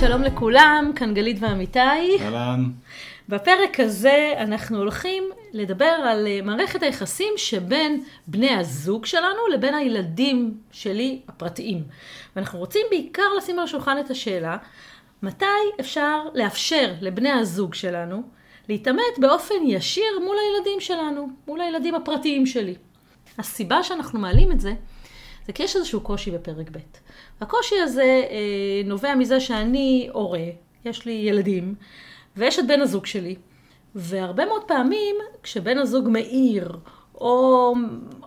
שלום לכולם, כאן גלית ואמיתי. אהלן. בפרק הזה אנחנו הולכים לדבר על אה, מערכת היחסים שבין בני הזוג שלנו לבין הילדים שלי הפרטיים. ואנחנו רוצים בעיקר לשים על השולחן את השאלה, מתי אפשר לאפשר לבני הזוג שלנו להתעמת באופן ישיר מול הילדים שלנו, מול הילדים הפרטיים שלי. הסיבה שאנחנו מעלים את זה, זה כי יש איזשהו קושי בפרק ב'. הקושי הזה אה, נובע מזה שאני הורה, יש לי ילדים, ויש את בן הזוג שלי. והרבה מאוד פעמים, כשבן הזוג מאיר, או,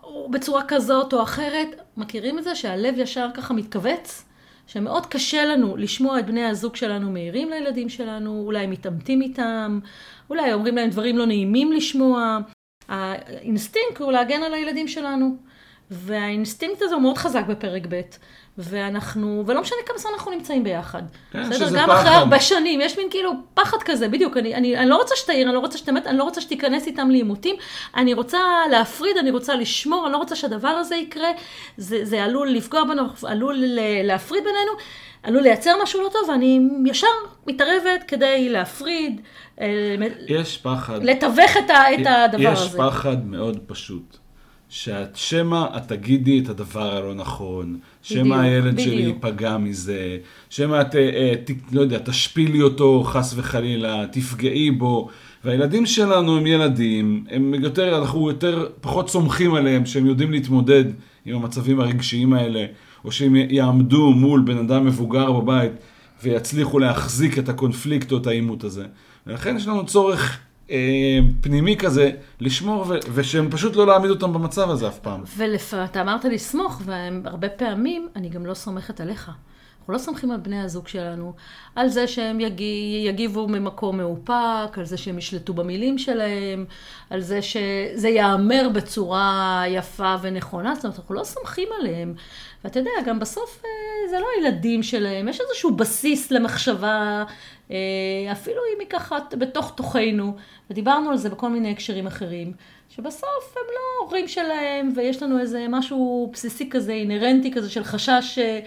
או בצורה כזאת או אחרת, מכירים את זה שהלב ישר ככה מתכווץ? שמאוד קשה לנו לשמוע את בני הזוג שלנו מעירים לילדים שלנו, אולי מתעמתים איתם, אולי אומרים להם דברים לא נעימים לשמוע. האינסטינקט הוא להגן על הילדים שלנו. והאינסטינקט הזה הוא מאוד חזק בפרק ב', ואנחנו, ולא משנה כמה זמן אנחנו נמצאים ביחד. כן, בסדר? שזה גם פחד. אחרי הרבה שנים, יש מין כאילו פחד כזה, בדיוק, אני, אני, אני לא רוצה שתעיר, אני לא רוצה שתתעמת, אני לא רוצה שתיכנס איתם לעימותים, אני רוצה להפריד, אני רוצה לשמור, אני לא רוצה שהדבר הזה יקרה, זה, זה עלול לפגוע בנו, עלול להפריד בינינו. עלול לייצר משהו לא טוב, ואני ישר מתערבת כדי להפריד, אה, יש פחד. לתווך את, ה, את הדבר יש הזה. פחד מאוד פשוט. שאת שמא את תגידי את הדבר הלא נכון, שמא בדיוק, הילד שלי. ייפגע מזה, שמא את, אה, אה, ת, לא יודע, תשפילי אותו חס וחלילה, תפגעי בו. והילדים שלנו הם ילדים, הם יותר, אנחנו יותר, פחות סומכים עליהם, שהם יודעים להתמודד עם המצבים הרגשיים האלה, או שהם יעמדו מול בן אדם מבוגר בבית ויצליחו להחזיק את הקונפליקט או את העימות הזה. ולכן יש לנו צורך פנימי כזה לשמור, ו- ושהם פשוט לא להעמיד אותם במצב הזה אף פעם. ואתה אמרת לסמוך, והרבה פעמים אני גם לא סומכת עליך. אנחנו לא סומכים על בני הזוג שלנו, על זה שהם יגיב, יגיבו ממקום מאופק, על זה שהם ישלטו במילים שלהם, על זה שזה ייאמר בצורה יפה ונכונה, זאת אומרת, אנחנו לא סומכים עליהם. ואתה יודע, גם בסוף אה, זה לא הילדים שלהם, יש איזשהו בסיס למחשבה, אה, אפילו אם היא ככה בתוך תוכנו, ודיברנו על זה בכל מיני הקשרים אחרים, שבסוף הם לא הורים שלהם, ויש לנו איזה משהו בסיסי כזה, אינהרנטי כזה של חשש אה,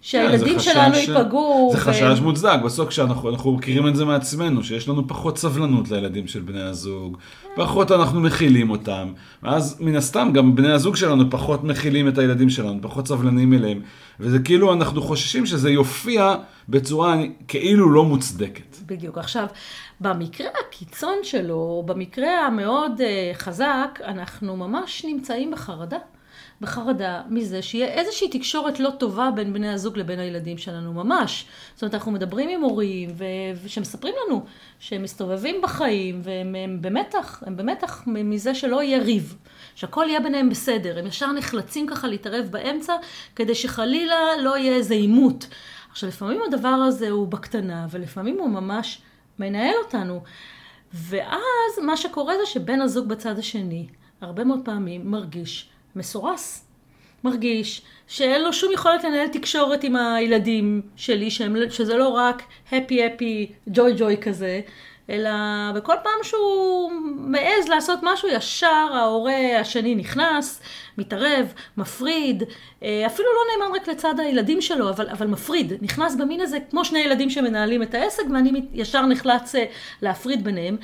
שהילדים שלנו ייפגעו. זה ו- חשש מוצדק, בסוף כשאנחנו אנחנו מכירים את זה מעצמנו, שיש לנו פחות סבלנות לילדים של בני הזוג, פחות אנחנו מכילים אותם, ואז מן הסתם גם בני הזוג שלנו פחות מכילים את הילדים שלנו, פחות סבלנים אליהם, וזה כאילו אנחנו חוששים שזה יופיע בצורה כאילו לא מוצדקת. בדיוק. עכשיו, במקרה הקיצון שלו, במקרה המאוד אה, חזק, אנחנו ממש נמצאים בחרדה. בחרדה מזה שיהיה איזושהי תקשורת לא טובה בין בני הזוג לבין הילדים שלנו, ממש. זאת אומרת, אנחנו מדברים עם הורים, ו- ושמספרים לנו שהם מסתובבים בחיים, והם הם במתח, הם במתח מזה שלא יהיה ריב. שהכל יהיה ביניהם בסדר, הם ישר נחלצים ככה להתערב באמצע, כדי שחלילה לא יהיה איזה עימות. עכשיו, לפעמים הדבר הזה הוא בקטנה, ולפעמים הוא ממש מנהל אותנו. ואז מה שקורה זה שבן הזוג בצד השני, הרבה מאוד פעמים מרגיש מסורס. מרגיש שאין לו שום יכולת לנהל תקשורת עם הילדים שלי, שהם, שזה לא רק הפי הפי ג'וי ג'וי כזה, אלא בכל פעם שהוא מעז לעשות משהו, ישר ההורה השני נכנס, מתערב, מפריד, אה, אפילו לא נאמן רק לצד הילדים שלו, אבל, אבל מפריד, נכנס במין הזה כמו שני ילדים שמנהלים את העסק, ואני ישר נחלץ אה, להפריד ביניהם.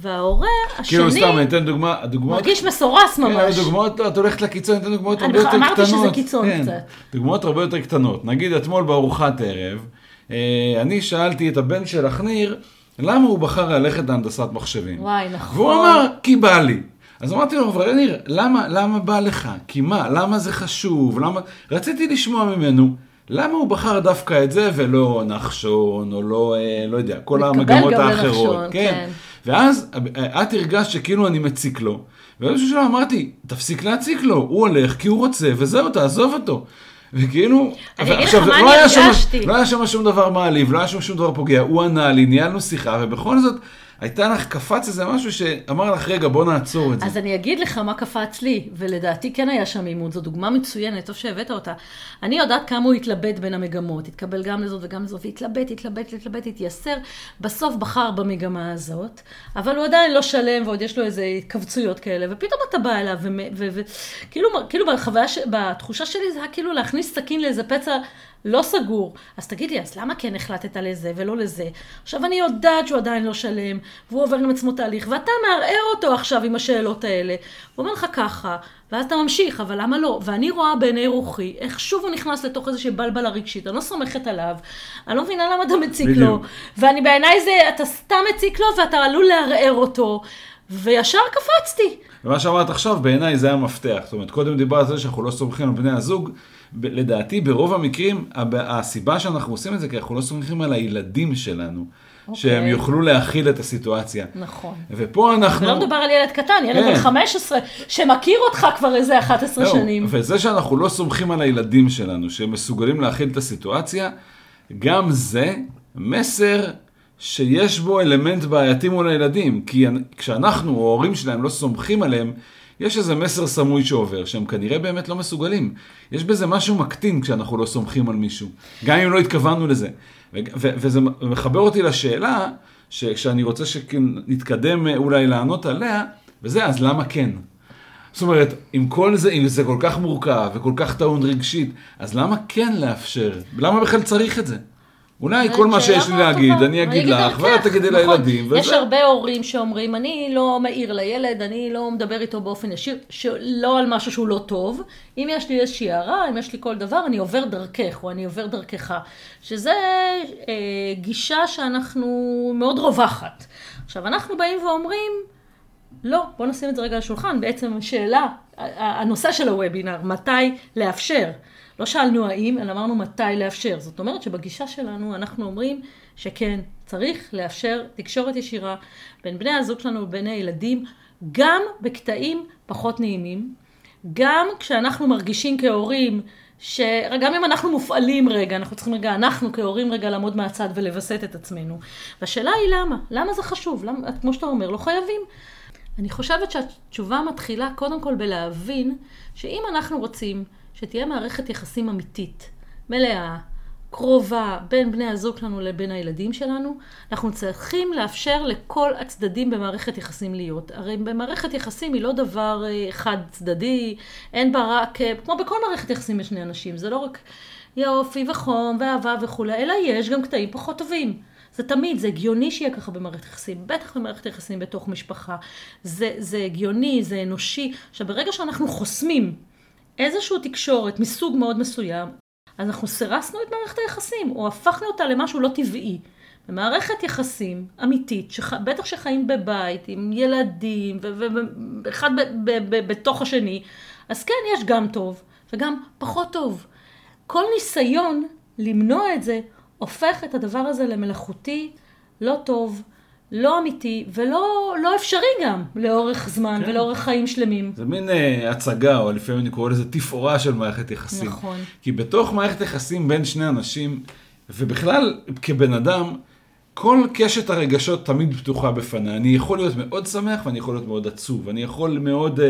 וההורה השני כאילו סתם, אני אתן דוגמה, הדוגמאות... מרגיש מסורס כן, ממש. דוגמאות, את הולכת לקיצון, אני אתן דוגמאות אני הרבה יותר אמרתי קטנות. שזה קיצון כן, קצת. דוגמאות הרבה יותר קטנות. נגיד אתמול בארוחת ערב, אה, אני שאלתי את הבן שלך, ניר, למה הוא בחר ללכת להנדסת מחשבים? וואי, נכון. והוא אמר, כי בא לי. אז אמרתי לו, אבל ניר, למה, למה בא לך? כי מה? למה זה חשוב? למה... רציתי לשמוע ממנו. למה הוא בחר דווקא את זה ולא נחשון, או לא, אה, לא יודע, כל המגמות האחרות. לנחשון, כן. ואז אה, את הרגשת שכאילו אני מציק לו, ובאיזשהו שלב אמרתי, תפסיק להציק לו, הוא הולך כי הוא רוצה, וזהו, תעזוב אותו. וכאילו, עכשיו, לא היה שם- הרגשתי. לא היה שם שום דבר מעליב, לא היה שם שום דבר פוגע, הוא ענה לי, ניהלנו שיחה, ובכל זאת, הייתה לך, קפץ איזה משהו שאמר לך, רגע, בוא נעצור את זה. אז אני אגיד לך מה קפץ לי, ולדעתי כן היה שם עימות, זו דוגמה מצוינת, טוב שהבאת אותה. אני יודעת כמה הוא התלבט בין המגמות, התקבל גם לזאת וגם לזאת, והתלבט, התלבט, התלבט, התייסר, בסוף בחר במגמה הזאת, אבל הוא עדיין לא שלם ועוד יש לו איזה התכווצויות כאלה, ופתאום אתה בא אליו, וכאילו כאילו בחוויה, ש- בתחושה שלי זה היה כאילו להכניס סכין לאיזה פצע לא סגור. אז תגיד לי, אז למה כן החלטת לזה ולא לזה? עכשיו אני יודעת שהוא עדיין לא שלם, והוא עובר עם עצמו תהליך, ואתה מערער אותו עכשיו עם השאלות האלה. הוא אומר לך ככה, ואז אתה ממשיך, אבל למה לא? ואני רואה בעיני רוחי, איך שוב הוא נכנס לתוך איזושהי בלבלה רגשית, אני לא סומכת עליו, אני לא מבינה למה אתה מציק בדיוק. לו, ואני בעיניי זה, אתה סתם מציק לו ואתה עלול לערער אותו, וישר קפצתי. ומה שאמרת עכשיו, בעיניי זה המפתח. זאת אומרת, קודם דיברת על זה שאנחנו לא סומכים על בני הזוג. לדעתי, ברוב המקרים, הסיבה שאנחנו עושים את זה, כי אנחנו לא סומכים על הילדים שלנו. Okay. אוקיי. שהם יוכלו להכיל את הסיטואציה. נכון. ופה אנחנו... ולא מדובר על ילד קטן, ילד בן כן. 15, שמכיר אותך כבר איזה 11 לא, שנים. וזה שאנחנו לא סומכים על הילדים שלנו, שהם מסוגלים להכיל את הסיטואציה, גם זה מסר שיש בו אלמנט בעייתי מול הילדים. כי כשאנחנו, או ההורים שלהם, לא סומכים עליהם, יש איזה מסר סמוי שעובר, שהם כנראה באמת לא מסוגלים. יש בזה משהו מקטין כשאנחנו לא סומכים על מישהו, גם אם לא התכוונו לזה. וזה מחבר אותי לשאלה, שאני רוצה שנתקדם אה, אולי לענות עליה, וזה, אז למה כן? זאת אומרת, עם כל זה, אם זה כל כך מורכב וכל כך טעון רגשית, אז למה כן לאפשר? למה בכלל צריך את זה? אולי כל מה שיש לי להגיד, אני אגיד לך, ואת תגידי נכון. לילדים. יש הרבה הורים שאומרים, אני לא מעיר לילד, אני לא מדבר איתו באופן ישיר, לא על משהו שהוא לא טוב. אם יש לי איזושהי הערה, אם יש לי כל דבר, אני עובר דרכך, או אני עובר דרכך. שזה אה, גישה שאנחנו מאוד רווחת. עכשיו, אנחנו באים ואומרים, לא, בוא נשים את זה רגע על השולחן. בעצם השאלה, הנושא של הוובינר, מתי לאפשר. לא שאלנו האם, אלא אמרנו מתי לאפשר. זאת אומרת שבגישה שלנו אנחנו אומרים שכן, צריך לאפשר תקשורת ישירה בין בני הזוג שלנו ובין הילדים, גם בקטעים פחות נעימים, גם כשאנחנו מרגישים כהורים שגם אם אנחנו מופעלים רגע, אנחנו צריכים רגע, אנחנו כהורים רגע לעמוד מהצד ולווסת את עצמנו. והשאלה היא למה? למה זה חשוב? למה, כמו שאתה אומר, לא חייבים. אני חושבת שהתשובה מתחילה קודם כל בלהבין שאם אנחנו רוצים שתהיה מערכת יחסים אמיתית, מלאה, קרובה, בין בני הזוג שלנו לבין הילדים שלנו, אנחנו צריכים לאפשר לכל הצדדים במערכת יחסים להיות. הרי במערכת יחסים היא לא דבר אה, חד צדדי, אין בה רק, אה, כמו בכל מערכת יחסים יש שני אנשים, זה לא רק יופי וחום ואהבה וכולי, אלא יש גם קטעים פחות טובים. זה תמיד, זה הגיוני שיהיה ככה במערכת יחסים, בטח במערכת יחסים בתוך משפחה. זה, זה הגיוני, זה אנושי. עכשיו, ברגע שאנחנו חוסמים איזושהי תקשורת מסוג מאוד מסוים, אז אנחנו סירסנו את מערכת היחסים, או הפכנו אותה למשהו לא טבעי. במערכת יחסים אמיתית, שח... בטח שחיים בבית, עם ילדים, ואחד בתוך השני, אז כן, יש גם טוב, וגם פחות טוב. כל ניסיון למנוע את זה, הופך את הדבר הזה למלאכותי, לא טוב, לא אמיתי ולא לא אפשרי גם לאורך זמן כן. ולאורך חיים שלמים. זה מין uh, הצגה, או לפעמים אני קורא לזה תפאורה של מערכת יחסים. נכון. כי בתוך מערכת יחסים בין שני אנשים, ובכלל כבן אדם, כל קשת הרגשות תמיד פתוחה בפניי. אני יכול להיות מאוד שמח ואני יכול להיות מאוד עצוב. אני יכול מאוד uh,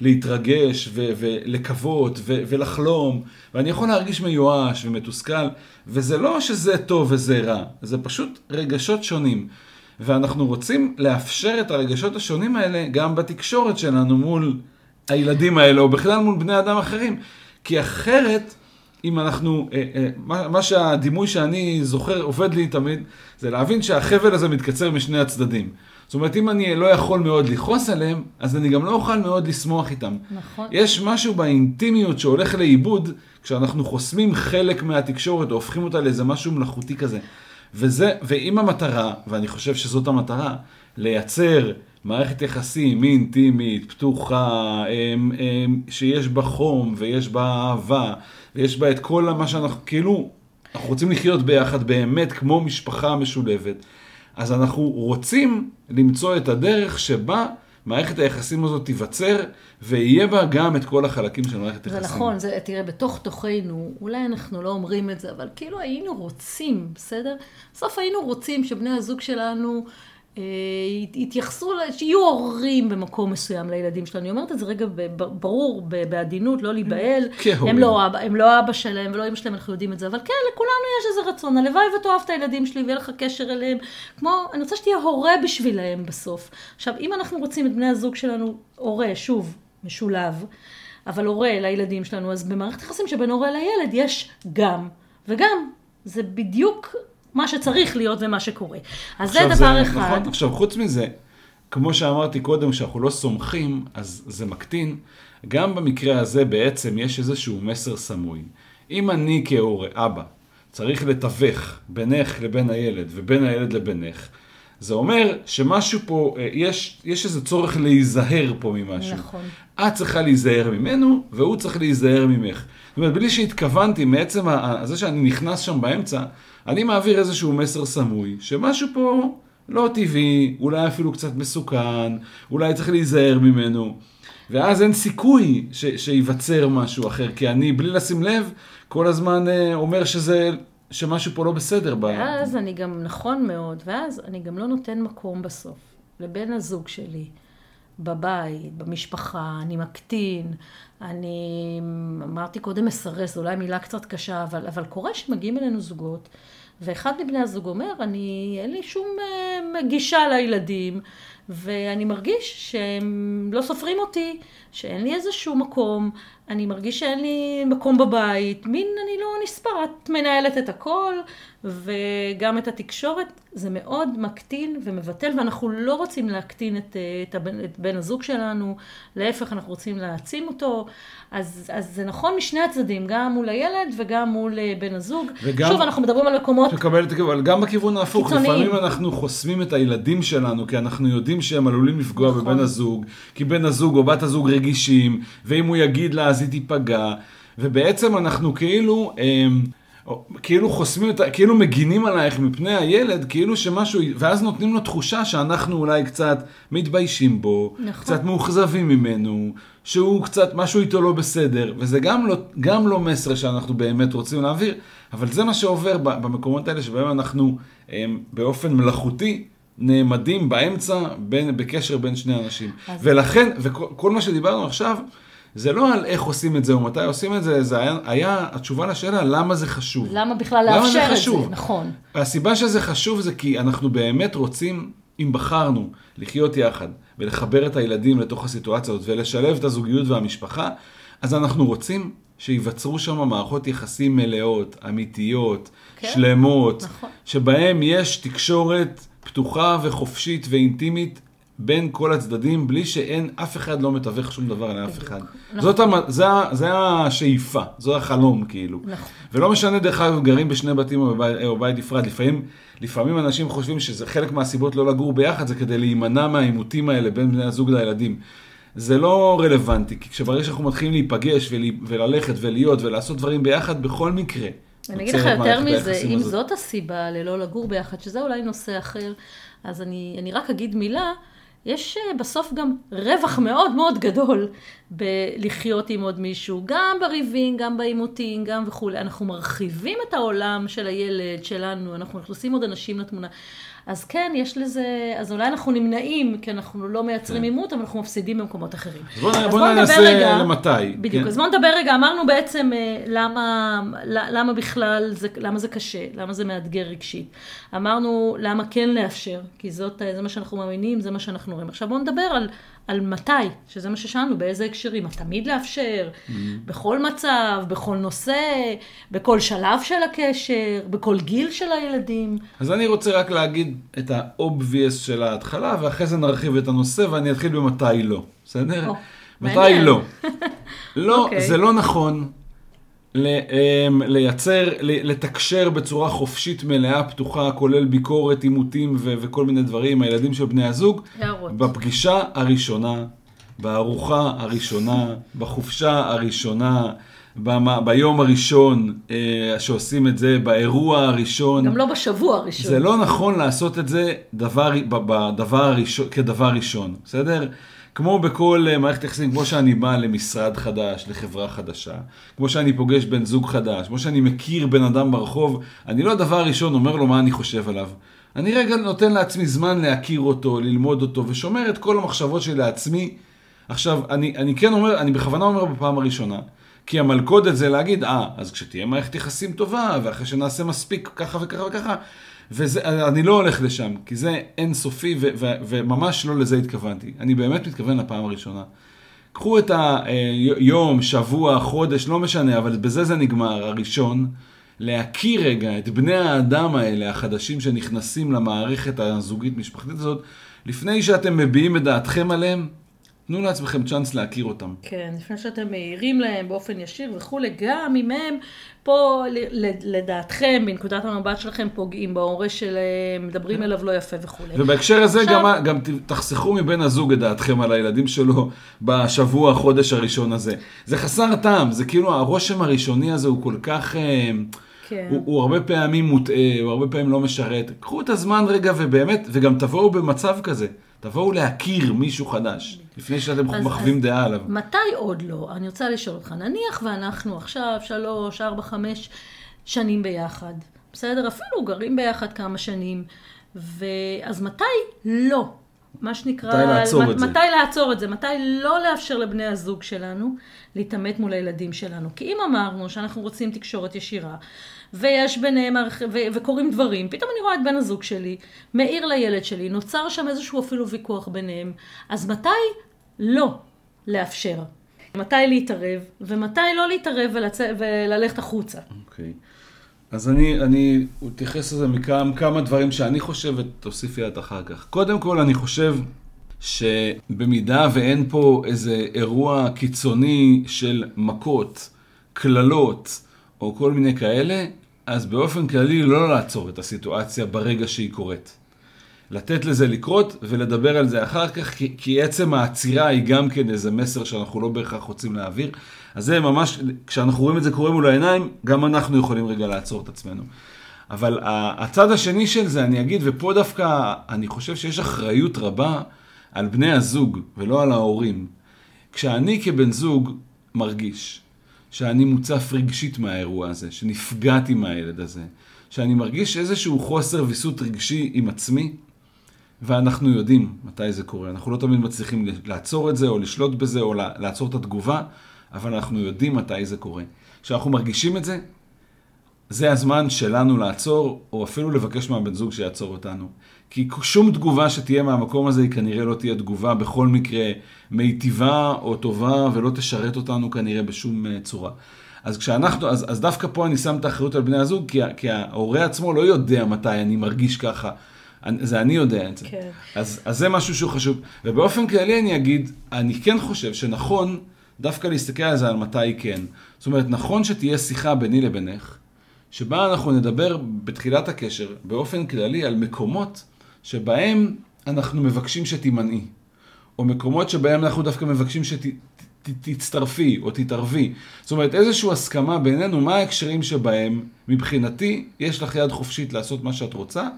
להתרגש ו- ולקוות ו- ולחלום, ואני יכול להרגיש מיואש ומתוסכל, וזה לא שזה טוב וזה רע, זה פשוט רגשות שונים. ואנחנו רוצים לאפשר את הרגשות השונים האלה גם בתקשורת שלנו מול הילדים האלה, או בכלל מול בני אדם אחרים. כי אחרת, אם אנחנו, אה, אה, מה, מה שהדימוי שאני זוכר, עובד לי תמיד, זה להבין שהחבל הזה מתקצר משני הצדדים. זאת אומרת, אם אני לא יכול מאוד לכעוס עליהם, אז אני גם לא אוכל מאוד לשמוח איתם. נכון. יש משהו באינטימיות שהולך לאיבוד, כשאנחנו חוסמים חלק מהתקשורת, או הופכים אותה לאיזה משהו מלאכותי כזה. וזה, ואם המטרה, ואני חושב שזאת המטרה, לייצר מערכת יחסים אינטימית, פתוחה, אמ, אמ, שיש בה חום ויש בה אהבה, ויש בה את כל מה שאנחנו, כאילו, אנחנו רוצים לחיות ביחד באמת כמו משפחה משולבת, אז אנחנו רוצים למצוא את הדרך שבה מערכת היחסים הזאת תיווצר, ויהיה בה גם את כל החלקים של מערכת היחסים. זה נכון, זה, תראה, בתוך תוכנו, אולי אנחנו לא אומרים את זה, אבל כאילו היינו רוצים, בסדר? בסוף היינו רוצים שבני הזוג שלנו... יתייחסו, שיהיו הורים במקום מסוים לילדים שלנו. אני אומרת את זה רגע ברור, בעדינות, לא להיבהל. הם לא, הם לא אבא שלהם ולא אמא שלהם, אנחנו יודעים את זה. אבל כן, לכולנו יש איזה רצון. הלוואי ותאהב את הילדים שלי ויהיה לך קשר אליהם. כמו, אני רוצה שתהיה הורה בשבילהם בסוף. עכשיו, אם אנחנו רוצים את בני הזוג שלנו, הורה, שוב, משולב, אבל הורה לילדים שלנו, אז במערכת יחסים שבין הורה לילד יש גם. וגם, זה בדיוק מה שצריך להיות ומה שקורה. אז זה דבר אחד. נכון, עכשיו, חוץ מזה, כמו שאמרתי קודם, כשאנחנו לא סומכים, אז זה מקטין. גם במקרה הזה בעצם יש איזשהו מסר סמוי. אם אני כהורה, אבא, צריך לתווך בינך לבין הילד ובין הילד לבינך, זה אומר שמשהו פה, אה, יש, יש איזה צורך להיזהר פה ממשהו. נכון. את צריכה להיזהר ממנו, והוא צריך להיזהר ממך. זאת אומרת, בלי שהתכוונתי, מעצם ה- זה שאני נכנס שם באמצע, אני מעביר איזשהו מסר סמוי, שמשהו פה לא טבעי, אולי אפילו קצת מסוכן, אולי צריך להיזהר ממנו. ואז אין סיכוי ש- שייווצר משהו אחר, כי אני, בלי לשים לב, כל הזמן אה, אומר שזה, שמשהו פה לא בסדר. ב- ואז אני גם, נכון מאוד, ואז אני גם לא נותן מקום בסוף לבן הזוג שלי, בבית, במשפחה, אני מקטין, אני אמרתי קודם מסרס, זו אולי מילה קצת קשה, אבל, אבל קורה שמגיעים אלינו זוגות, ואחד מבני הזוג אומר, אני, אין לי שום אה, גישה לילדים, ואני מרגיש שהם לא סופרים אותי, שאין לי איזשהו מקום, אני מרגיש שאין לי מקום בבית, מין אני לא נספר, את מנהלת את הכל, וגם את התקשורת, זה מאוד מקטין ומבטל, ואנחנו לא רוצים להקטין את, אה, את, הבן, את בן הזוג שלנו, להפך, אנחנו רוצים להעצים אותו, אז, אז זה נכון משני הצדדים, גם מול הילד וגם מול אה, בן הזוג. וגם- שוב, אנחנו מדברים על מקומות הכיוון, אבל גם בכיוון ההפוך, קיצוניים. לפעמים אנחנו חוסמים את הילדים שלנו, כי אנחנו יודעים שהם עלולים לפגוע נכון. בבן הזוג, כי בן הזוג או בת הזוג רגישים, ואם הוא יגיד לה אז היא תיפגע, ובעצם אנחנו כאילו, אמ, כאילו חוסמים את ה... כאילו מגינים עלייך מפני הילד, כאילו שמשהו, ואז נותנים לו תחושה שאנחנו אולי קצת מתביישים בו, נכון. קצת מאוכזבים ממנו, שהוא קצת, משהו איתו לא בסדר, וזה גם לא, גם לא מסר שאנחנו באמת רוצים להעביר, אבל זה מה שעובר במקומות האלה שבהם אנחנו הם, באופן מלאכותי נעמדים באמצע בין, בקשר בין שני אנשים. אז- ולכן, וכל כל מה שדיברנו עכשיו, זה לא על איך עושים את זה או מתי עושים את זה, זה היה, היה התשובה לשאלה למה זה חשוב. למה בכלל למה לאפשר את זה? נכון. והסיבה שזה חשוב זה כי אנחנו באמת רוצים, אם בחרנו לחיות יחד ולחבר את הילדים לתוך הסיטואציה הזאת ולשלב את הזוגיות והמשפחה, אז אנחנו רוצים שייווצרו שם מערכות יחסים מלאות, אמיתיות, כן, שלמות, נכון. שבהם יש תקשורת פתוחה וחופשית ואינטימית בין כל הצדדים, בלי שאין, אף אחד לא מתווך שום דבר לאף אחד. נכון. זאת המ... זה, זה השאיפה, זה החלום כאילו. נכון. ולא משנה דרך אגב, גרים בשני בתים או בבית, או בית נפרד, לפעמים, לפעמים אנשים חושבים שזה חלק מהסיבות לא לגור ביחד, זה כדי להימנע מהעימותים האלה בין בני הזוג לילדים. זה לא רלוונטי, כי כשברגע שאנחנו מתחילים להיפגש ול, וללכת ולהיות ולעשות דברים ביחד, בכל מקרה. אני אגיד לך יותר מזה, אם הזאת. זאת הסיבה ללא לגור ביחד, שזה אולי נושא אחר, אז אני, אני רק אגיד מילה, יש אה, בסוף גם רווח מאוד מאוד גדול בלחיות עם עוד מישהו, גם בריבים, גם בעימותים, גם וכולי. אנחנו מרחיבים את העולם של הילד, שלנו, אנחנו מכניסים עוד אנשים לתמונה. אז כן, יש לזה, אז אולי אנחנו נמנעים, כי אנחנו לא מייצרים כן. עימות, אבל אנחנו מפסידים במקומות אחרים. אז בוא, אז בוא בוא ננסה רגע- למתי. בדיוק, כן? אז בואו נדבר רגע, אמרנו בעצם אה, למה, למה בכלל, זה, למה זה קשה, למה זה מאתגר רגשית. אמרנו למה כן לאפשר, כי זאת, אה, זה מה שאנחנו מאמינים, זה מה שאנחנו רואים. עכשיו בואו נדבר על, על מתי, שזה מה ששאלנו, באיזה הקשרים, מה תמיד לאפשר, Mm-hmm. בכל מצב, בכל נושא, בכל שלב של הקשר, בכל גיל של הילדים. אז אני רוצה רק להגיד את ה-obvious של ההתחלה, ואחרי זה נרחיב את הנושא, ואני אתחיל במתי לא, בסדר? או, מתי מעניין. לא. לא, אוקיי. זה לא נכון לייצר, ל- לתקשר בצורה חופשית מלאה, פתוחה, כולל ביקורת, עימותים ו- וכל מיני דברים, הילדים של בני הזוג, הערות. בפגישה הראשונה, בארוחה הראשונה, בחופשה הראשונה, ביום הראשון אה, שעושים את זה, באירוע הראשון. גם לא בשבוע הראשון. זה לא נכון לעשות את זה דבר, בדבר הראשון, כדבר ראשון, בסדר? כמו בכל אה, מערכת יחסים, כמו שאני בא למשרד חדש, לחברה חדשה, כמו שאני פוגש בן זוג חדש, כמו שאני מכיר בן אדם ברחוב, אני לא דבר ראשון אומר לו מה אני חושב עליו. אני רגע נותן לעצמי זמן להכיר אותו, ללמוד אותו, ושומר את כל המחשבות שלי לעצמי. עכשיו, אני, אני כן אומר, אני בכוונה אומר בפעם הראשונה, כי המלכודת זה להגיד, אה, אז כשתהיה מערכת יחסים טובה, ואחרי שנעשה מספיק ככה וככה וככה, ואני לא הולך לשם, כי זה אינסופי, ו- ו- וממש לא לזה התכוונתי. אני באמת מתכוון לפעם הראשונה. קחו את היום, שבוע, חודש, לא משנה, אבל בזה זה נגמר, הראשון, להכיר רגע את בני האדם האלה, החדשים שנכנסים למערכת הזוגית-משפחתית הזאת, לפני שאתם מביעים את דעתכם עליהם, תנו לעצמכם צ'אנס להכיר אותם. כן, לפני שאתם מעירים להם באופן ישיר וכולי, גם אם הם פה לדעתכם, בנקודת המבט שלכם, פוגעים בהורה שלהם, מדברים אליו לא יפה וכולי. ובהקשר הזה עכשיו... גם, גם תחסכו מבן הזוג את דעתכם על הילדים שלו בשבוע, החודש הראשון הזה. זה חסר טעם, זה כאילו הרושם הראשוני הזה הוא כל כך... אה, כן. הוא, הוא הרבה פעמים מוטעה, הוא הרבה פעמים לא משרת. קחו את הזמן רגע ובאמת, וגם תבואו במצב כזה. תבואו להכיר מישהו חדש, לפני שאתם אז, מחווים אז דעה עליו. מתי עוד לא? אני רוצה לשאול אותך, נניח ואנחנו עכשיו שלוש, ארבע, חמש שנים ביחד, בסדר? אפילו גרים ביחד כמה שנים, ואז מתי לא? מה שנקרא... מתי לעצור מתי את זה? מתי לעצור את זה? מתי לא לאפשר לבני הזוג שלנו להתעמת מול הילדים שלנו? כי אם אמרנו שאנחנו רוצים תקשורת ישירה, ויש ביניהם, ו- וקורים דברים, פתאום אני רואה את בן הזוג שלי, מעיר לילד שלי, נוצר שם איזשהו אפילו ויכוח ביניהם, אז מתי לא לאפשר? מתי להתערב, ומתי לא להתערב ולצ... וללכת החוצה. אוקיי. Okay. אז אני, אני אתייחס לזה מכמה דברים שאני חושב, ותוסיפי את אחר כך. קודם כל, אני חושב שבמידה ואין פה איזה אירוע קיצוני של מכות, קללות, או כל מיני כאלה, אז באופן כללי לא לעצור את הסיטואציה ברגע שהיא קורית. לתת לזה לקרות ולדבר על זה אחר כך, כי, כי עצם העצירה היא גם כן איזה מסר שאנחנו לא בהכרח רוצים להעביר. אז זה ממש, כשאנחנו רואים את זה קורה מול העיניים, גם אנחנו יכולים רגע לעצור את עצמנו. אבל הצד השני של זה, אני אגיד, ופה דווקא אני חושב שיש אחריות רבה על בני הזוג ולא על ההורים. כשאני כבן זוג מרגיש שאני מוצף רגשית מהאירוע הזה, שנפגעתי מהילד הזה, שאני מרגיש איזשהו חוסר ויסות רגשי עם עצמי, ואנחנו יודעים מתי זה קורה. אנחנו לא תמיד מצליחים לעצור את זה, או לשלוט בזה, או לעצור את התגובה, אבל אנחנו יודעים מתי זה קורה. כשאנחנו מרגישים את זה, זה הזמן שלנו לעצור, או אפילו לבקש מהבן זוג שיעצור אותנו. כי שום תגובה שתהיה מהמקום הזה היא כנראה לא תהיה תגובה בכל מקרה מיטיבה או טובה, ולא תשרת אותנו כנראה בשום אה, צורה. אז כשאנחנו, אז, אז דווקא פה אני שם את האחריות על בני הזוג, כי, כי ההורה עצמו לא יודע מתי אני מרגיש ככה. זה אני יודע את זה. כן. אז, אז זה משהו שהוא חשוב. ובאופן כללי אני אגיד, אני כן חושב שנכון דווקא להסתכל על זה על מתי כן. זאת אומרת, נכון שתהיה שיחה ביני לבינך, שבה אנחנו נדבר בתחילת הקשר, באופן כללי, על מקומות שבהם אנחנו מבקשים שתימנעי, או מקומות שבהם אנחנו דווקא מבקשים שתצטרפי או תתערבי. זאת אומרת, איזושהי הסכמה בינינו, מה ההקשרים שבהם, מבחינתי, יש לך יד חופשית לעשות מה שאת רוצה,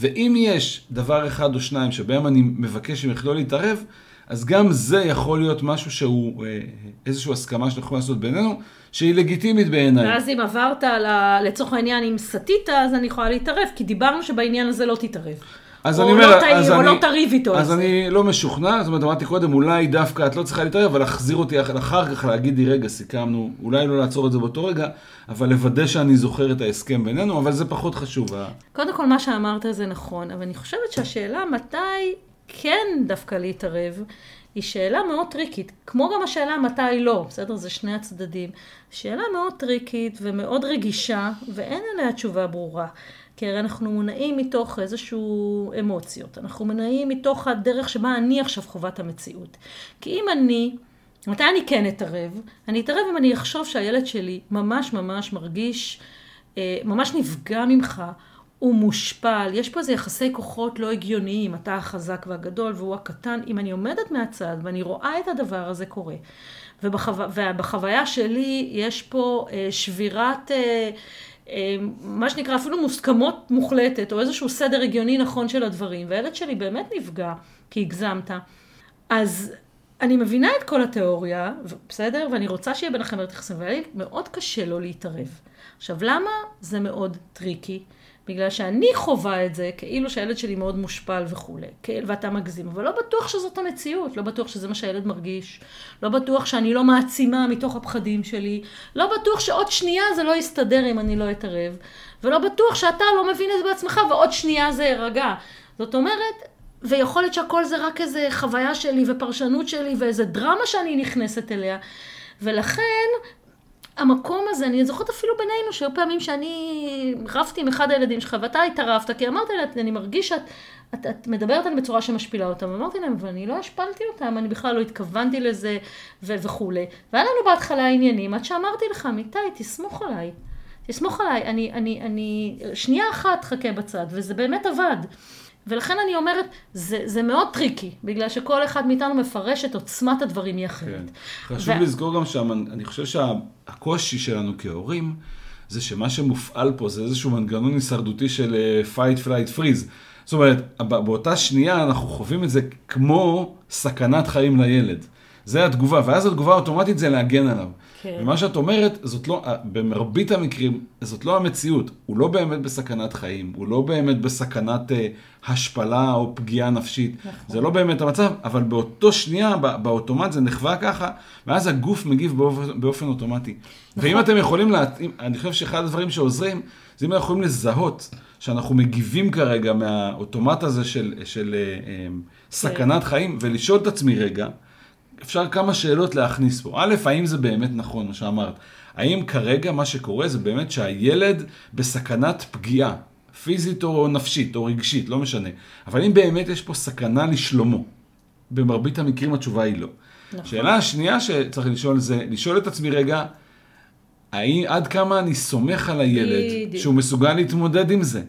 ואם יש דבר אחד או שניים שבהם אני מבקש ממך לא להתערב, אז גם זה יכול להיות משהו שהוא אה, איזושהי הסכמה שאנחנו יכולים לעשות בינינו, שהיא לגיטימית בעיניי. ואז אם עברת לצורך העניין, אם סטית, אז אני יכולה להתערב, כי דיברנו שבעניין הזה לא תתערב. אז אני אומר, לא תעיר, אז או אני, לא תריב איתו. אז אני לא משוכנע, זאת אומרת, אמרתי קודם, אולי דווקא את לא צריכה להתערב, אבל להחזיר אותי אחר כך, להגיד לי, רגע, סיכמנו, אולי לא לעצור את זה באותו רגע, אבל לוודא שאני זוכר את ההסכם בינינו, אבל זה פחות חשוב. קודם כל, מה שאמרת זה נכון, אבל אני חושבת שהשאלה מתי כן דווקא להתערב, היא שאלה מאוד טריקית, כמו גם השאלה מתי לא, בסדר? זה שני הצדדים. שאלה מאוד טריקית ומאוד רגישה, ואין עליה תשובה ברורה. כי הרי אנחנו מונעים מתוך איזשהו אמוציות, אנחנו מונעים מתוך הדרך שבה אני עכשיו חווה את המציאות. כי אם אני, מתי אני כן אתערב? אני אתערב אם אני אחשוב שהילד שלי ממש ממש מרגיש, אה, ממש נפגע ממך, הוא מושפל, יש פה איזה יחסי כוחות לא הגיוניים, אתה החזק והגדול והוא הקטן. אם אני עומדת מהצד ואני רואה את הדבר הזה קורה, ובחו... ובחוויה שלי יש פה אה, שבירת... אה, מה שנקרא אפילו מוסכמות מוחלטת, או איזשהו סדר הגיוני נכון של הדברים, והילד שלי באמת נפגע, כי הגזמת. אז אני מבינה את כל התיאוריה, בסדר? ואני רוצה שיהיה ביניכם מערכת יחסים, לי מאוד קשה לא להתערב. עכשיו, למה זה מאוד טריקי? בגלל שאני חווה את זה כאילו שהילד שלי מאוד מושפל וכולי, ואתה מגזים, אבל לא בטוח שזאת המציאות, לא בטוח שזה מה שהילד מרגיש, לא בטוח שאני לא מעצימה מתוך הפחדים שלי, לא בטוח שעוד שנייה זה לא יסתדר אם אני לא אתערב, ולא בטוח שאתה לא מבין את זה בעצמך ועוד שנייה זה יירגע. זאת אומרת, ויכול להיות שהכל זה רק איזה חוויה שלי ופרשנות שלי ואיזה דרמה שאני נכנסת אליה, ולכן המקום הזה, אני זוכרת אפילו בינינו, שהיו פעמים שאני רבתי עם אחד הילדים שלך, ואתה התערבת, כי אמרת לי, אני מרגיש שאת את, את מדברת עליהם בצורה שמשפילה אותם. אמרתי להם, ואני לא השפלתי אותם, אני בכלל לא התכוונתי לזה, ו- וכולי. והיה לנו בהתחלה עניינים, עד שאמרתי לך, מיטי, תסמוך עליי. תסמוך עליי, אני, אני, אני, שנייה אחת חכה בצד, וזה באמת עבד. ולכן אני אומרת, זה, זה מאוד טריקי, בגלל שכל אחד מאיתנו מפרש את עוצמת הדברים היא אחרת. כן. חשוב ו... לזכור גם שם, אני חושב שהקושי שלנו כהורים, זה שמה שמופעל פה זה איזשהו מנגנון הישרדותי של uh, fight, flight, freeze. זאת אומרת, באותה שנייה אנחנו חווים את זה כמו סכנת חיים לילד. זה התגובה, ואז התגובה האוטומטית זה להגן עליו. כן. ומה שאת אומרת, זאת לא, במרבית המקרים, זאת לא המציאות. הוא לא באמת בסכנת חיים, הוא לא באמת בסכנת אה, השפלה או פגיעה נפשית. נכון. זה לא באמת המצב, אבל באותו שנייה, באוטומט זה נחווה ככה, ואז הגוף מגיב באופן, באופן אוטומטי. נכון. ואם אתם יכולים להתאים, אני חושב שאחד הדברים שעוזרים, זה אם אנחנו יכולים לזהות שאנחנו מגיבים כרגע מהאוטומט הזה של, של אה, אה, סכנת כן. חיים, ולשאול את עצמי רגע, אפשר כמה שאלות להכניס פה. א', האם זה באמת נכון מה שאמרת? האם כרגע מה שקורה זה באמת שהילד בסכנת פגיעה, פיזית או נפשית או רגשית, לא משנה. אבל אם באמת יש פה סכנה לשלומו, במרבית המקרים התשובה היא לא. נכון. שאלה השנייה שצריך לשאול זה, לשאול את עצמי רגע, האם, עד כמה אני סומך על הילד בדיוק. שהוא מסוגל להתמודד עם זה.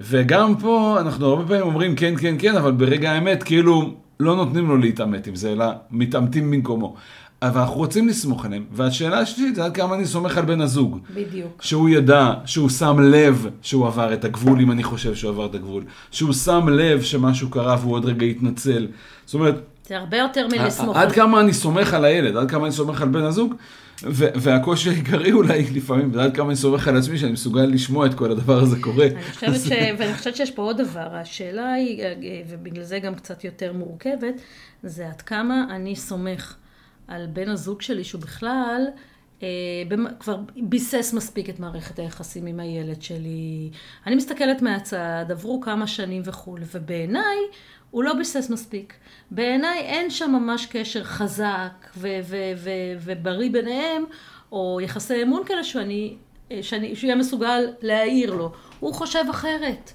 וגם פה אנחנו הרבה פעמים אומרים כן, כן, כן, אבל ברגע האמת כאילו לא נותנים לו להתעמת עם זה, אלא מתעמתים במקומו. אבל אנחנו רוצים לסמוך עליהם. והשאלה השלישית זה עד כמה אני סומך על בן הזוג. בדיוק. שהוא ידע, שהוא שם לב שהוא עבר את הגבול, אם אני חושב שהוא עבר את הגבול. שהוא שם לב שמשהו קרה והוא עוד רגע יתנצל. זאת אומרת... זה הרבה יותר מלסמוך. עד כמה אני סומך על הילד, עד כמה אני סומך על בן הזוג, והקושי העיקרי אולי לפעמים, ועד כמה אני סומך על עצמי שאני מסוגל לשמוע את כל הדבר הזה קורה. אני חושבת ש... ואני חושבת שיש פה עוד דבר, השאלה היא, ובגלל זה גם קצת יותר מורכבת, זה עד כמה אני סומך על בן הזוג שלי שהוא בכלל אה, כבר ביסס מספיק את מערכת היחסים עם הילד שלי. אני מסתכלת מהצד, עברו כמה שנים וכולי, ובעיניי הוא לא ביסס מספיק. בעיניי אין שם ממש קשר חזק ובריא ביניהם, או יחסי אמון כאלה שאני, שאני, שהוא יהיה מסוגל להעיר לו. הוא חושב אחרת.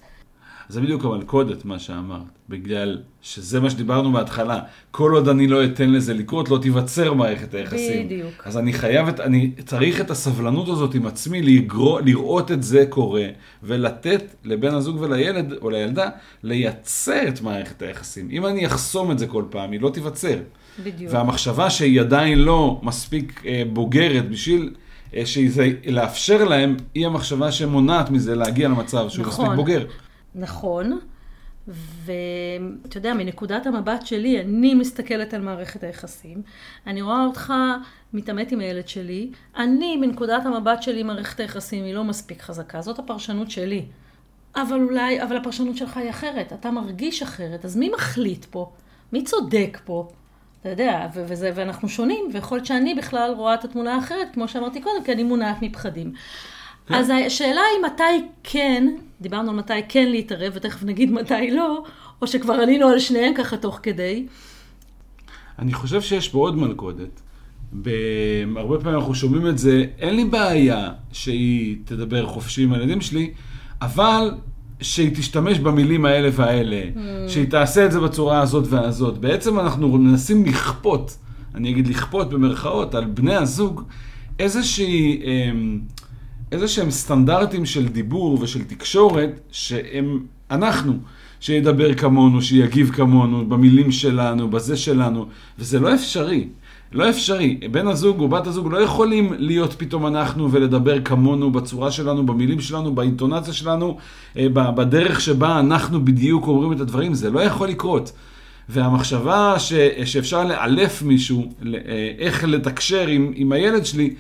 זה בדיוק המלכודת, מה שאמרת, בגלל שזה מה שדיברנו בהתחלה. כל עוד אני לא אתן לזה לקרות, לא תיווצר מערכת היחסים. בדיוק. אז אני חייב, את, אני צריך את הסבלנות הזאת עם עצמי, לגרו, לראות את זה קורה, ולתת לבן הזוג ולילד או לילדה לייצר את מערכת היחסים. אם אני אחסום את זה כל פעם, היא לא תיווצר. בדיוק. והמחשבה שהיא עדיין לא מספיק אה, בוגרת בשביל... אה, שזה לאפשר להם, היא המחשבה שמונעת מזה להגיע למצב שהוא נכון. מספיק בוגר. נכון, ואתה יודע, מנקודת המבט שלי, אני מסתכלת על מערכת היחסים, אני רואה אותך מתעמת עם הילד שלי, אני, מנקודת המבט שלי, מערכת היחסים היא לא מספיק חזקה, זאת הפרשנות שלי. אבל אולי, אבל הפרשנות שלך היא אחרת, אתה מרגיש אחרת, אז מי מחליט פה? מי צודק פה? אתה יודע, וזה, ואנחנו שונים, ויכול להיות שאני בכלל רואה את התמונה האחרת, כמו שאמרתי קודם, כי אני מונעת מפחדים. כן. אז השאלה היא מתי כן, דיברנו על מתי כן להתערב, ותכף נגיד מתי לא, או שכבר עלינו על שניהם ככה תוך כדי. אני חושב שיש פה עוד מלכודת. הרבה פעמים אנחנו שומעים את זה, אין לי בעיה שהיא תדבר חופשי עם הילדים שלי, אבל שהיא תשתמש במילים האלה והאלה, mm. שהיא תעשה את זה בצורה הזאת והזאת. בעצם אנחנו מנסים לכפות, אני אגיד לכפות במרכאות, על בני הזוג איזושהי... אה, איזה שהם סטנדרטים של דיבור ושל תקשורת, שהם אנחנו, שידבר כמונו, שיגיב כמונו, במילים שלנו, בזה שלנו, וזה לא אפשרי. לא אפשרי. בן הזוג או בת הזוג לא יכולים להיות פתאום אנחנו ולדבר כמונו בצורה שלנו, במילים שלנו, באינטונציה שלנו, אה, בדרך שבה אנחנו בדיוק אומרים את הדברים, זה לא יכול לקרות. והמחשבה ש, שאפשר לאלף מישהו, אה, איך לתקשר עם, עם הילד שלי,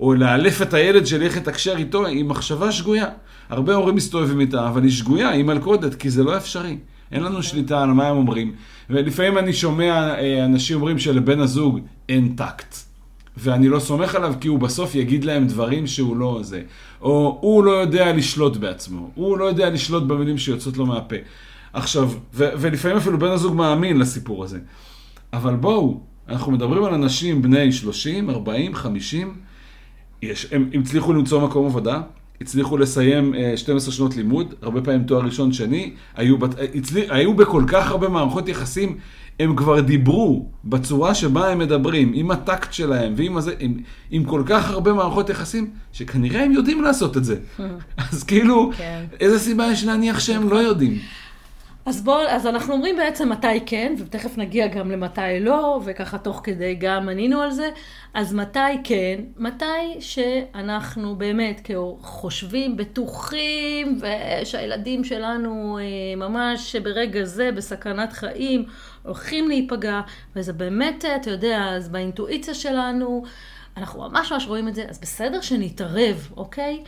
או לאלף את הילד שלי איך לתקשר איתו, היא מחשבה שגויה. הרבה הורים מסתובבים איתה, אבל היא שגויה, היא מלכודת, כי זה לא אפשרי. אין לנו שליטה על מה הם אומרים. ולפעמים אני שומע אה, אנשים אומרים שלבן הזוג אין טקט. ואני לא סומך עליו כי הוא בסוף יגיד להם דברים שהוא לא זה. או הוא לא יודע לשלוט בעצמו, הוא לא יודע לשלוט במילים שיוצאות לו מהפה. עכשיו, ו- ולפעמים אפילו בן הזוג מאמין לסיפור הזה. אבל בואו, אנחנו מדברים על אנשים בני 30, 40, 50, יש, הם הצליחו למצוא מקום עבודה, הצליחו לסיים אה, 12 שנות לימוד, הרבה פעמים תואר ראשון, שני, היו, בת- הצליח, היו בכל כך הרבה מערכות יחסים, הם כבר דיברו בצורה שבה הם מדברים, עם הטקט שלהם ועם הזה, עם, עם כל כך הרבה מערכות יחסים, שכנראה הם יודעים לעשות את זה. אז כאילו, כן. איזה סיבה יש להניח שהם לא יודעים? אז בואו, אז אנחנו אומרים בעצם מתי כן, ותכף נגיע גם למתי לא, וככה תוך כדי גם ענינו על זה. אז מתי כן? מתי שאנחנו באמת חושבים, בטוחים, ושהילדים שלנו אה, ממש ברגע זה בסכנת חיים, הולכים להיפגע, וזה באמת, אתה יודע, אז באינטואיציה שלנו, אנחנו ממש ממש רואים את זה, אז בסדר שנתערב, אוקיי?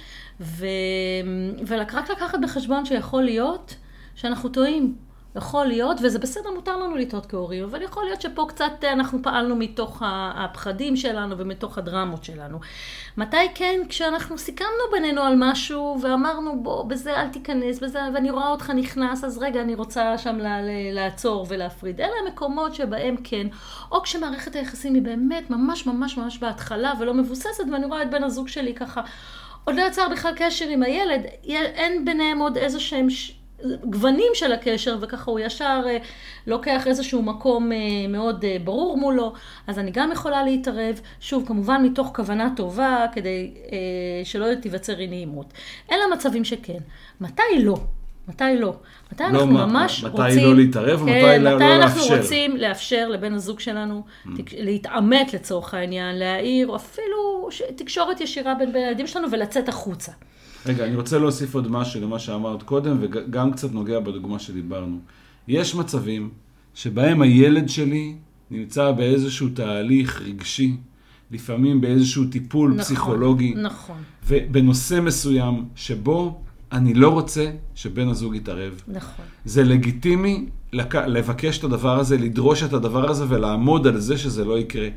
ורק לקחת בחשבון שיכול להיות שאנחנו טועים. יכול להיות, וזה בסדר, מותר לנו לטעות כהורים, אבל יכול להיות שפה קצת אנחנו פעלנו מתוך הפחדים שלנו ומתוך הדרמות שלנו. מתי כן? כשאנחנו סיכמנו בינינו על משהו ואמרנו, בוא, בזה אל תיכנס, בזה, ואני רואה אותך נכנס, אז רגע, אני רוצה שם לעצור ולהפריד. אלה המקומות שבהם כן, או כשמערכת היחסים היא באמת ממש ממש ממש בהתחלה ולא מבוססת, ואני רואה את בן הזוג שלי ככה, עוד לא יצר בכלל קשר עם הילד, אין ביניהם עוד איזה שהם... גוונים של הקשר, וככה הוא ישר אה, לוקח איזשהו מקום אה, מאוד אה, ברור מולו, אז אני גם יכולה להתערב, שוב, כמובן מתוך כוונה טובה, כדי שלא תיווצר אי נעימות. אלה מצבים שכן. מתי לא? מתי לא? מתי לא אנחנו מה, ממש מתי רוצים... לא להתערב כן, ומתי לא, מתי לא אנחנו לאפשר. רוצים לאפשר לבן הזוג שלנו תק... להתעמת לצורך העניין, להעיר, או אפילו ש... תקשורת ישירה בין בין הילדים שלנו ולצאת החוצה. רגע, אני רוצה להוסיף עוד משהו למה שאמרת קודם, וגם קצת נוגע בדוגמה שדיברנו. יש מצבים שבהם הילד שלי נמצא באיזשהו תהליך רגשי, לפעמים באיזשהו טיפול נכון, פסיכולוגי, נכון, ובנושא מסוים שבו אני לא רוצה שבן הזוג יתערב. נכון. זה לגיטימי לק... לבקש את הדבר הזה, לדרוש את הדבר הזה ולעמוד על זה שזה לא יקרה.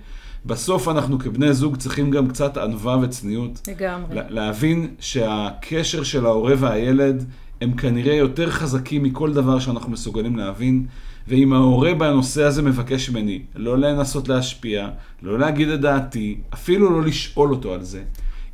בסוף אנחנו כבני זוג צריכים גם קצת ענווה וצניעות. לגמרי. לה- להבין שהקשר של ההורה והילד הם כנראה יותר חזקים מכל דבר שאנחנו מסוגלים להבין, ואם ההורה בנושא הזה מבקש ממני לא לנסות להשפיע, לא להגיד את דעתי, אפילו לא לשאול אותו על זה,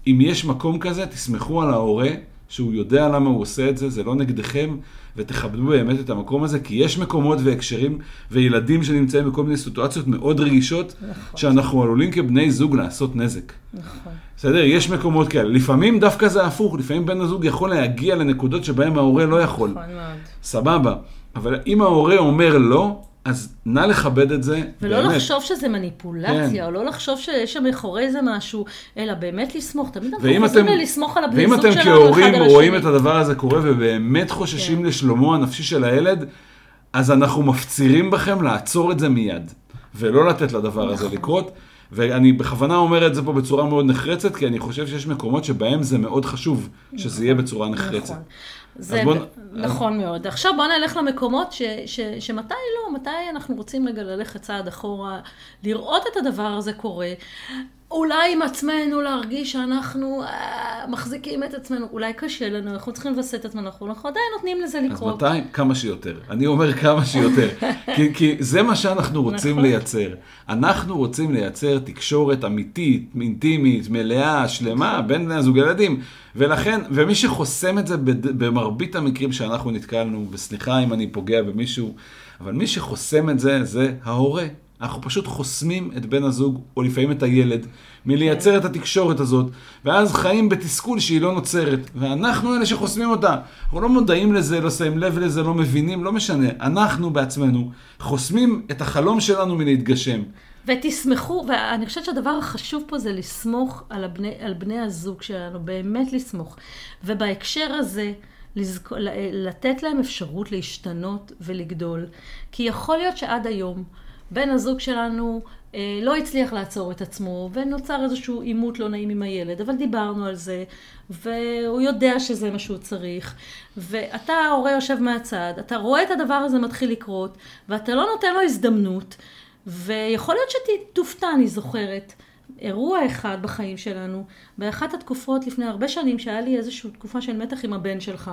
אם יש מקום כזה, תסמכו על ההורה שהוא יודע למה הוא עושה את זה, זה לא נגדכם, ותכבדו באמת את המקום הזה, כי יש מקומות והקשרים וילדים שנמצאים בכל מיני סיטואציות מאוד רגישות, נכון. שאנחנו עלולים כבני זוג לעשות נזק. נכון. בסדר? יש מקומות כאלה. לפעמים דווקא זה הפוך, לפעמים בן הזוג יכול להגיע לנקודות שבהן ההורה לא יכול. נכון מאוד. סבבה. אבל אם ההורה אומר לא, אז נא לכבד את זה. ולא באמת. לחשוב שזה מניפולציה, כן. או לא לחשוב שיש שם מאחורי איזה משהו, אלא באמת לסמוך. תמיד אנחנו ואם חוזרים אתם, ללסמוך על הבני ואם זוג אתם שלנו כהורים אחד על רואים השני. את הדבר הזה קורה ובאמת חוששים כן. לשלומו הנפשי של הילד, אז אנחנו מפצירים בכם לעצור את זה מיד, ולא לתת לדבר הזה נכון. לקרות. ואני בכוונה אומר את זה פה בצורה מאוד נחרצת, כי אני חושב שיש מקומות שבהם זה מאוד חשוב שזה יהיה בצורה נחרצת. נכון. זה בוא נכון מאוד. עכשיו בואו נלך למקומות ש, ש, שמתי לא, מתי אנחנו רוצים רגע ללכת צעד אחורה, לראות את הדבר הזה קורה. אולי עם עצמנו להרגיש שאנחנו אה, מחזיקים את עצמנו, אולי קשה לנו, אנחנו צריכים לווסת את עצמנו, אנחנו אנחנו עדיין נותנים לזה אז לקרות. מתי? כמה שיותר. אני אומר כמה שיותר. כי, כי זה מה שאנחנו רוצים נכון. לייצר. אנחנו רוצים לייצר תקשורת אמיתית, אינטימית, מלאה, שלמה, בין בני הזוג ילדים. ולכן, ומי שחוסם את זה במרבית המקרים שאנחנו נתקלנו, וסליחה אם אני פוגע במישהו, אבל מי שחוסם את זה, זה ההורה. אנחנו פשוט חוסמים את בן הזוג, או לפעמים את הילד, מלייצר את התקשורת הזאת, ואז חיים בתסכול שהיא לא נוצרת. ואנחנו אלה שחוסמים אותה. אנחנו לא מודעים לזה, לא שמים לב לזה, לא מבינים, לא משנה. אנחנו בעצמנו חוסמים את החלום שלנו מלהתגשם. ותסמכו, ואני חושבת שהדבר החשוב פה זה לסמוך על, הבני, על בני הזוג שלנו, באמת לסמוך. ובהקשר הזה, לזכ... לתת להם אפשרות להשתנות ולגדול. כי יכול להיות שעד היום בן הזוג שלנו אה, לא הצליח לעצור את עצמו, ונוצר איזשהו עימות לא נעים עם הילד, אבל דיברנו על זה, והוא יודע שזה מה שהוא צריך, ואתה ההורה יושב מהצד, אתה רואה את הדבר הזה מתחיל לקרות, ואתה לא נותן לו הזדמנות, ויכול להיות שתופתע, אני זוכרת, אירוע אחד בחיים שלנו, באחת התקופות לפני הרבה שנים, שהיה לי איזושהי תקופה של מתח עם הבן שלך,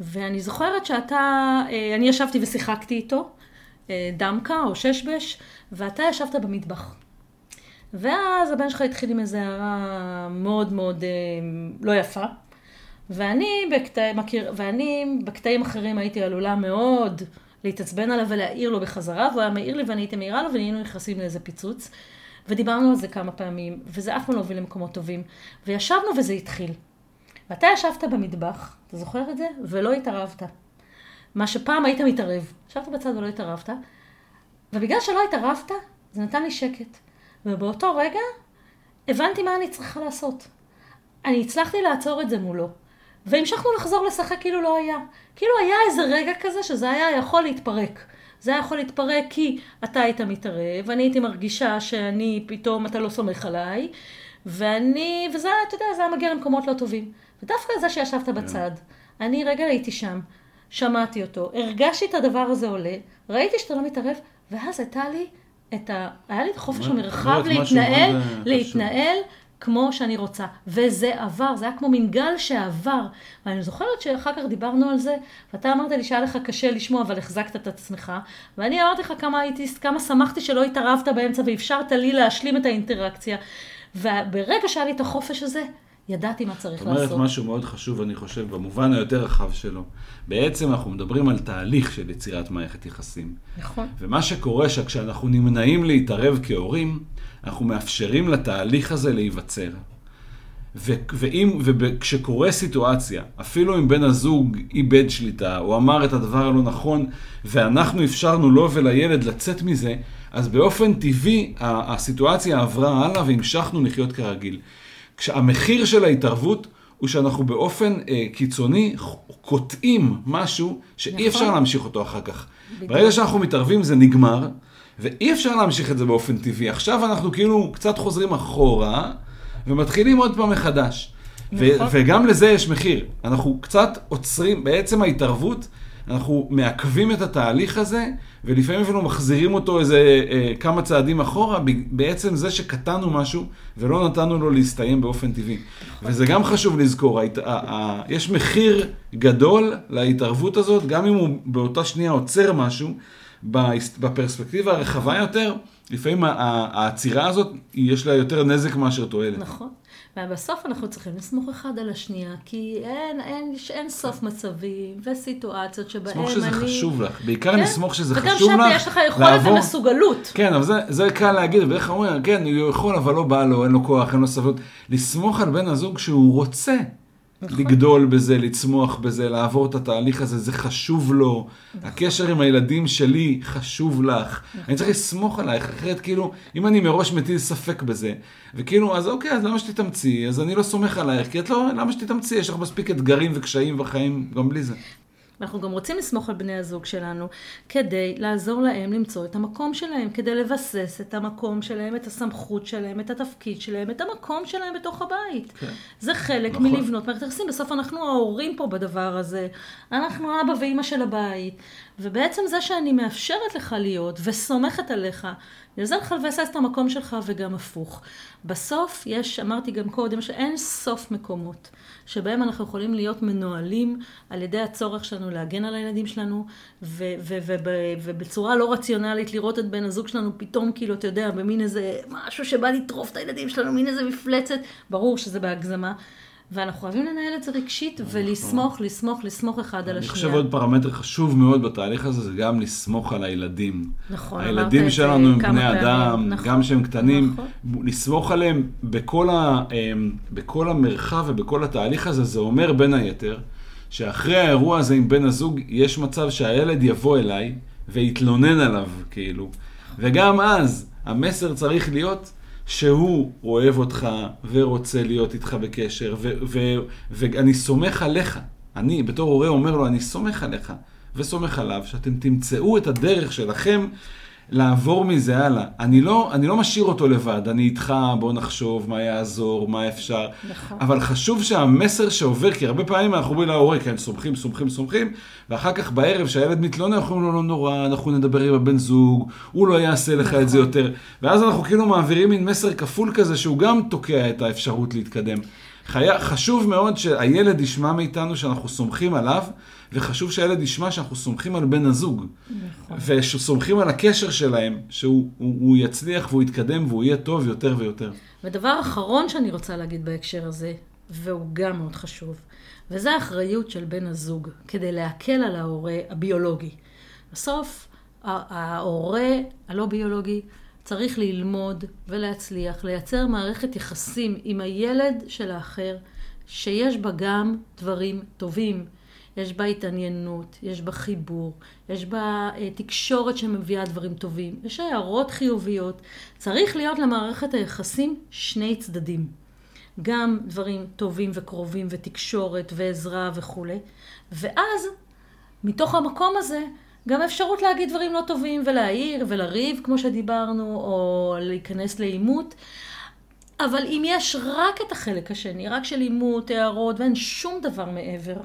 ואני זוכרת שאתה, אה, אני ישבתי ושיחקתי איתו, דמקה או ששבש, ואתה ישבת במטבח. ואז הבן שלך התחיל עם איזו הערה מאוד מאוד אה, לא יפה. ואני, בקטע, מכיר, ואני בקטעים אחרים הייתי עלולה מאוד להתעצבן עליו ולהעיר לו בחזרה, והוא היה מעיר לי ואני הייתי מעירה לו והיינו נכנסים לאיזה פיצוץ. ודיברנו על זה כמה פעמים, וזה אף פעם לא הוביל למקומות טובים. וישבנו וזה התחיל. ואתה ישבת במטבח, אתה זוכר את זה? ולא התערבת. מה שפעם היית מתערב. ישבת בצד ולא התערבת, ובגלל שלא התערבת, זה נתן לי שקט. ובאותו רגע הבנתי מה אני צריכה לעשות. אני הצלחתי לעצור את זה מולו. והמשכנו לחזור לשחק כאילו לא היה. כאילו היה איזה רגע כזה שזה היה יכול להתפרק. זה היה יכול להתפרק כי אתה היית מתערב, ואני הייתי מרגישה שאני, פתאום אתה לא סומך עליי, ואני, וזה, אתה יודע, זה היה מגיע למקומות לא טובים. ודווקא זה שישבת בצד, אני רגע הייתי שם, שמעתי אותו, הרגשתי את הדבר הזה עולה, ראיתי שאתה לא מתערב, ואז הייתה לי את ה... היה לי את חופש המרחב להתנהל, להתנהל כמו שאני רוצה. וזה עבר, זה היה כמו מין גל שעבר. ואני זוכרת שאחר כך דיברנו על זה, ואתה אמרת לי שהיה לך קשה לשמוע, אבל החזקת את עצמך. ואני אמרתי לך כמה הייתי, כמה שמחתי שלא התערבת באמצע ואפשרת לי להשלים את האינטראקציה. וברגע שהיה לי את החופש הזה, ידעתי מה צריך לעשות. את אומרת משהו מאוד חשוב, אני חושב, במובן היותר רחב שלו. בעצם אנחנו מדברים על תהליך של יצירת מערכת יחסים. נכון. ומה שקורה שכשאנחנו נמנעים להתערב כהורים, אנחנו מאפשרים לתהליך הזה להיווצר. ואם, וכשקורה סיטואציה, אפילו אם בן הזוג איבד שליטה, או אמר את הדבר הלא נכון, ואנחנו אפשרנו לו ולילד לצאת מזה, אז באופן טבעי הסיטואציה עברה הלאה והמשכנו לחיות כרגיל. כשהמחיר של ההתערבות הוא שאנחנו באופן אה, קיצוני קוטעים משהו שאי נכון. אפשר להמשיך אותו אחר כך. בדיוק. ברגע שאנחנו מתערבים זה נגמר, ואי אפשר להמשיך את זה באופן טבעי. עכשיו אנחנו כאילו קצת חוזרים אחורה, ומתחילים עוד פעם מחדש. נכון. וגם לזה יש מחיר. אנחנו קצת עוצרים, בעצם ההתערבות, אנחנו מעכבים את התהליך הזה, ולפעמים אפילו מחזירים אותו איזה אה, כמה צעדים אחורה, בעצם זה שקטענו משהו ולא נתנו לו להסתיים באופן טבעי. וזה גם חשוב לזכור, הת... ה... ה... יש מחיר גדול להתערבות הזאת, גם אם הוא באותה שנייה עוצר משהו, בפרספקטיבה הרחבה יותר, לפעמים העצירה הזאת, יש לה יותר נזק מאשר תועלת. נכון. ובסוף אנחנו צריכים לסמוך אחד על השנייה, כי אין, אין, אין סוף מצבים וסיטואציות שבהם אני... לסמוך שזה חשוב לך, בעיקר כן? לסמוך שזה חשוב לך, וגם שם יש לך יכולת לעבור... ומסוגלות. כן, אבל זה, זה קל להגיד, כלל אומרים, כן, הוא יכול, אבל לא בא לו, אין לו כוח, אין לו סבלות. לסמוך על בן הזוג שהוא רוצה. נכון. לגדול בזה, לצמוח בזה, לעבור את התהליך הזה, זה חשוב לו. נכון. הקשר עם הילדים שלי חשוב לך. נכון. אני צריך לסמוך עלייך, אחרת כאילו, אם אני מראש מטיל ספק בזה, וכאילו, אז אוקיי, אז למה שתתאמצי? אז אני לא סומך עלייך, כי את לא, למה שתתאמצי? יש לך מספיק אתגרים וקשיים בחיים גם בלי זה. ואנחנו גם רוצים לסמוך על בני הזוג שלנו כדי לעזור להם למצוא את המקום שלהם, כדי לבסס את המקום שלהם, את הסמכות שלהם, את התפקיד שלהם, את המקום שלהם בתוך הבית. כן. זה חלק נכון. מלבנות מערכת יחסים. בסוף אנחנו ההורים פה בדבר הזה. אנחנו אבא ואימא של הבית. ובעצם זה שאני מאפשרת לך להיות וסומכת עליך, זה עוזר לך לבסס את המקום שלך וגם הפוך. בסוף יש, אמרתי גם קודם, שאין סוף מקומות שבהם אנחנו יכולים להיות מנוהלים על ידי הצורך שלנו להגן על הילדים שלנו, ובצורה לא רציונלית לראות את בן הזוג שלנו פתאום, כאילו, אתה יודע, במין איזה משהו שבא לטרוף את הילדים שלנו, מין איזה מפלצת, ברור שזה בהגזמה. ואנחנו חייבים לנהל את זה רגשית. ולסמוך, לסמוך, לסמוך אחד על השנייה. אני חושב עוד פרמטר חשוב מאוד בתהליך הזה, זה גם לסמוך על הילדים. נכון, הילדים שלנו הם בני אדם, נכון, גם כשהם קטנים, נכון. לסמוך עליהם בכל, ה, בכל המרחב ובכל התהליך הזה, זה אומר בין היתר, שאחרי האירוע הזה עם בן הזוג, יש מצב שהילד יבוא אליי ויתלונן עליו, כאילו. וגם אז, המסר צריך להיות, שהוא אוהב אותך ורוצה להיות איתך בקשר, ואני סומך עליך. אני בתור הורה אומר לו, אני סומך עליך וסומך עליו, שאתם תמצאו את הדרך שלכם לעבור מזה הלאה. אני לא, אני לא משאיר אותו לבד, אני איתך, בוא נחשוב מה יעזור, מה אפשר. נכון. אבל חשוב שהמסר שעובר, כי הרבה פעמים אנחנו אומרים להורה, כן, סומכים, סומכים, סומכים, ואחר כך בערב, כשהילד מתלונן, אנחנו אומרים לו, לא נורא, אנחנו נדבר עם הבן זוג, הוא לא יעשה לך נכון. את זה יותר. ואז אנחנו כאילו מעבירים מין מסר כפול כזה, שהוא גם תוקע את האפשרות להתקדם. חי... חשוב מאוד שהילד ישמע מאיתנו שאנחנו סומכים עליו, וחשוב שהילד ישמע שאנחנו סומכים על בן הזוג. נכון. ושסומכים על הקשר שלהם, שהוא הוא, הוא יצליח והוא יתקדם והוא יהיה טוב יותר ויותר. ודבר אחרון שאני רוצה להגיד בהקשר הזה, והוא גם מאוד חשוב, וזה האחריות של בן הזוג, כדי להקל על ההורה הביולוגי. בסוף, ההורה הלא ביולוגי צריך ללמוד ולהצליח, לייצר מערכת יחסים עם הילד של האחר, שיש בה גם דברים טובים. יש בה התעניינות, יש בה חיבור, יש בה אה, תקשורת שמביאה דברים טובים, יש הערות חיוביות. צריך להיות למערכת היחסים שני צדדים. גם דברים טובים וקרובים ותקשורת ועזרה וכולי. ואז, מתוך המקום הזה, גם אפשרות להגיד דברים לא טובים ולהעיר ולריב, כמו שדיברנו, או להיכנס לעימות. אבל אם יש רק את החלק השני, רק של עימות, הערות, ואין שום דבר מעבר,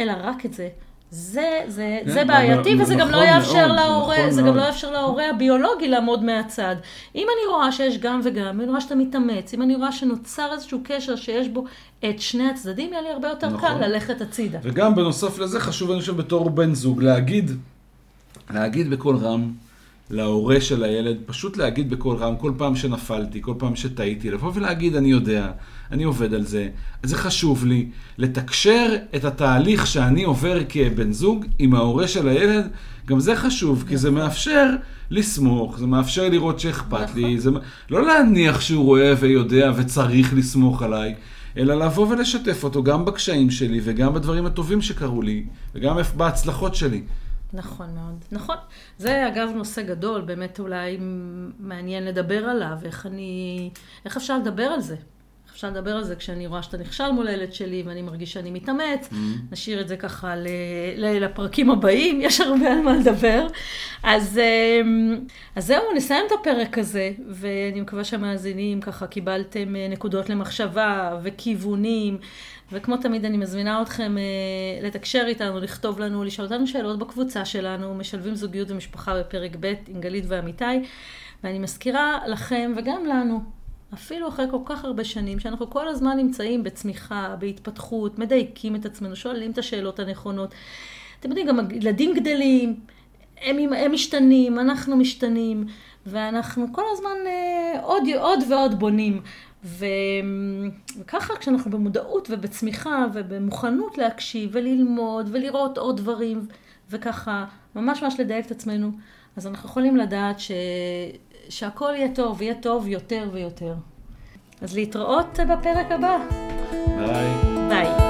אלא רק את זה, זה, זה, כן, זה בעייתי, וזה נכון גם לא יאפשר מאוד, להורה, נכון זה מאוד. גם לא יאפשר להורה הביולוגי לעמוד מהצד. אם אני רואה שיש גם וגם, אם אני רואה שאתה מתאמץ, אם אני רואה שנוצר איזשהו קשר שיש בו את שני הצדדים, יהיה לי הרבה יותר נכון. קל ללכת הצידה. וגם בנוסף לזה, חשוב אני חושב בתור בן זוג להגיד, להגיד בקול רם, להורה של הילד, פשוט להגיד בקול רם, כל פעם שנפלתי, כל פעם שטעיתי, לבוא ולהגיד, אני יודע, אני עובד על זה, זה חשוב לי, לתקשר את התהליך שאני עובר כבן זוג עם ההורה של הילד, גם זה חשוב, כי זה מאפשר לסמוך, זה מאפשר לראות שאכפת לי, זה לא להניח שהוא רואה ויודע וצריך לסמוך עליי. אלא לבוא ולשתף אותו גם בקשיים שלי וגם בדברים הטובים שקרו לי וגם בהצלחות שלי. נכון מאוד. נכון. זה אגב נושא גדול, באמת אולי מעניין לדבר עליו, איך אני... איך אפשר לדבר על זה? אפשר לדבר על זה כשאני רואה שאתה נכשל מול הילד שלי ואני מרגיש שאני מתאמץ, mm-hmm. נשאיר את זה ככה ל... ל... לפרקים הבאים, יש הרבה על מה לדבר. אז, אמ, אז זהו, נסיים את הפרק הזה, ואני מקווה שהמאזינים ככה קיבלתם אה, נקודות למחשבה וכיוונים. וכמו תמיד אני מזמינה אתכם אה, לתקשר איתנו, לכתוב לנו, לשאול אותנו שאלות בקבוצה שלנו, משלבים זוגיות ומשפחה בפרק ב' עם גלית ועמיתי. ואני מזכירה לכם וגם לנו, אפילו אחרי כל כך הרבה שנים, שאנחנו כל הזמן נמצאים בצמיחה, בהתפתחות, מדייקים את עצמנו, שואלים את השאלות הנכונות. אתם יודעים, גם ילדים גדלים, הם, הם משתנים, אנחנו משתנים, ואנחנו כל הזמן אה, עוד, עוד ועוד בונים. ו... וככה כשאנחנו במודעות ובצמיחה ובמוכנות להקשיב וללמוד ולראות עוד דברים וככה ממש ממש לדייק את עצמנו, אז אנחנו יכולים לדעת ש... שהכל יהיה טוב, יהיה טוב יותר ויותר. אז להתראות בפרק הבא. ביי. ביי.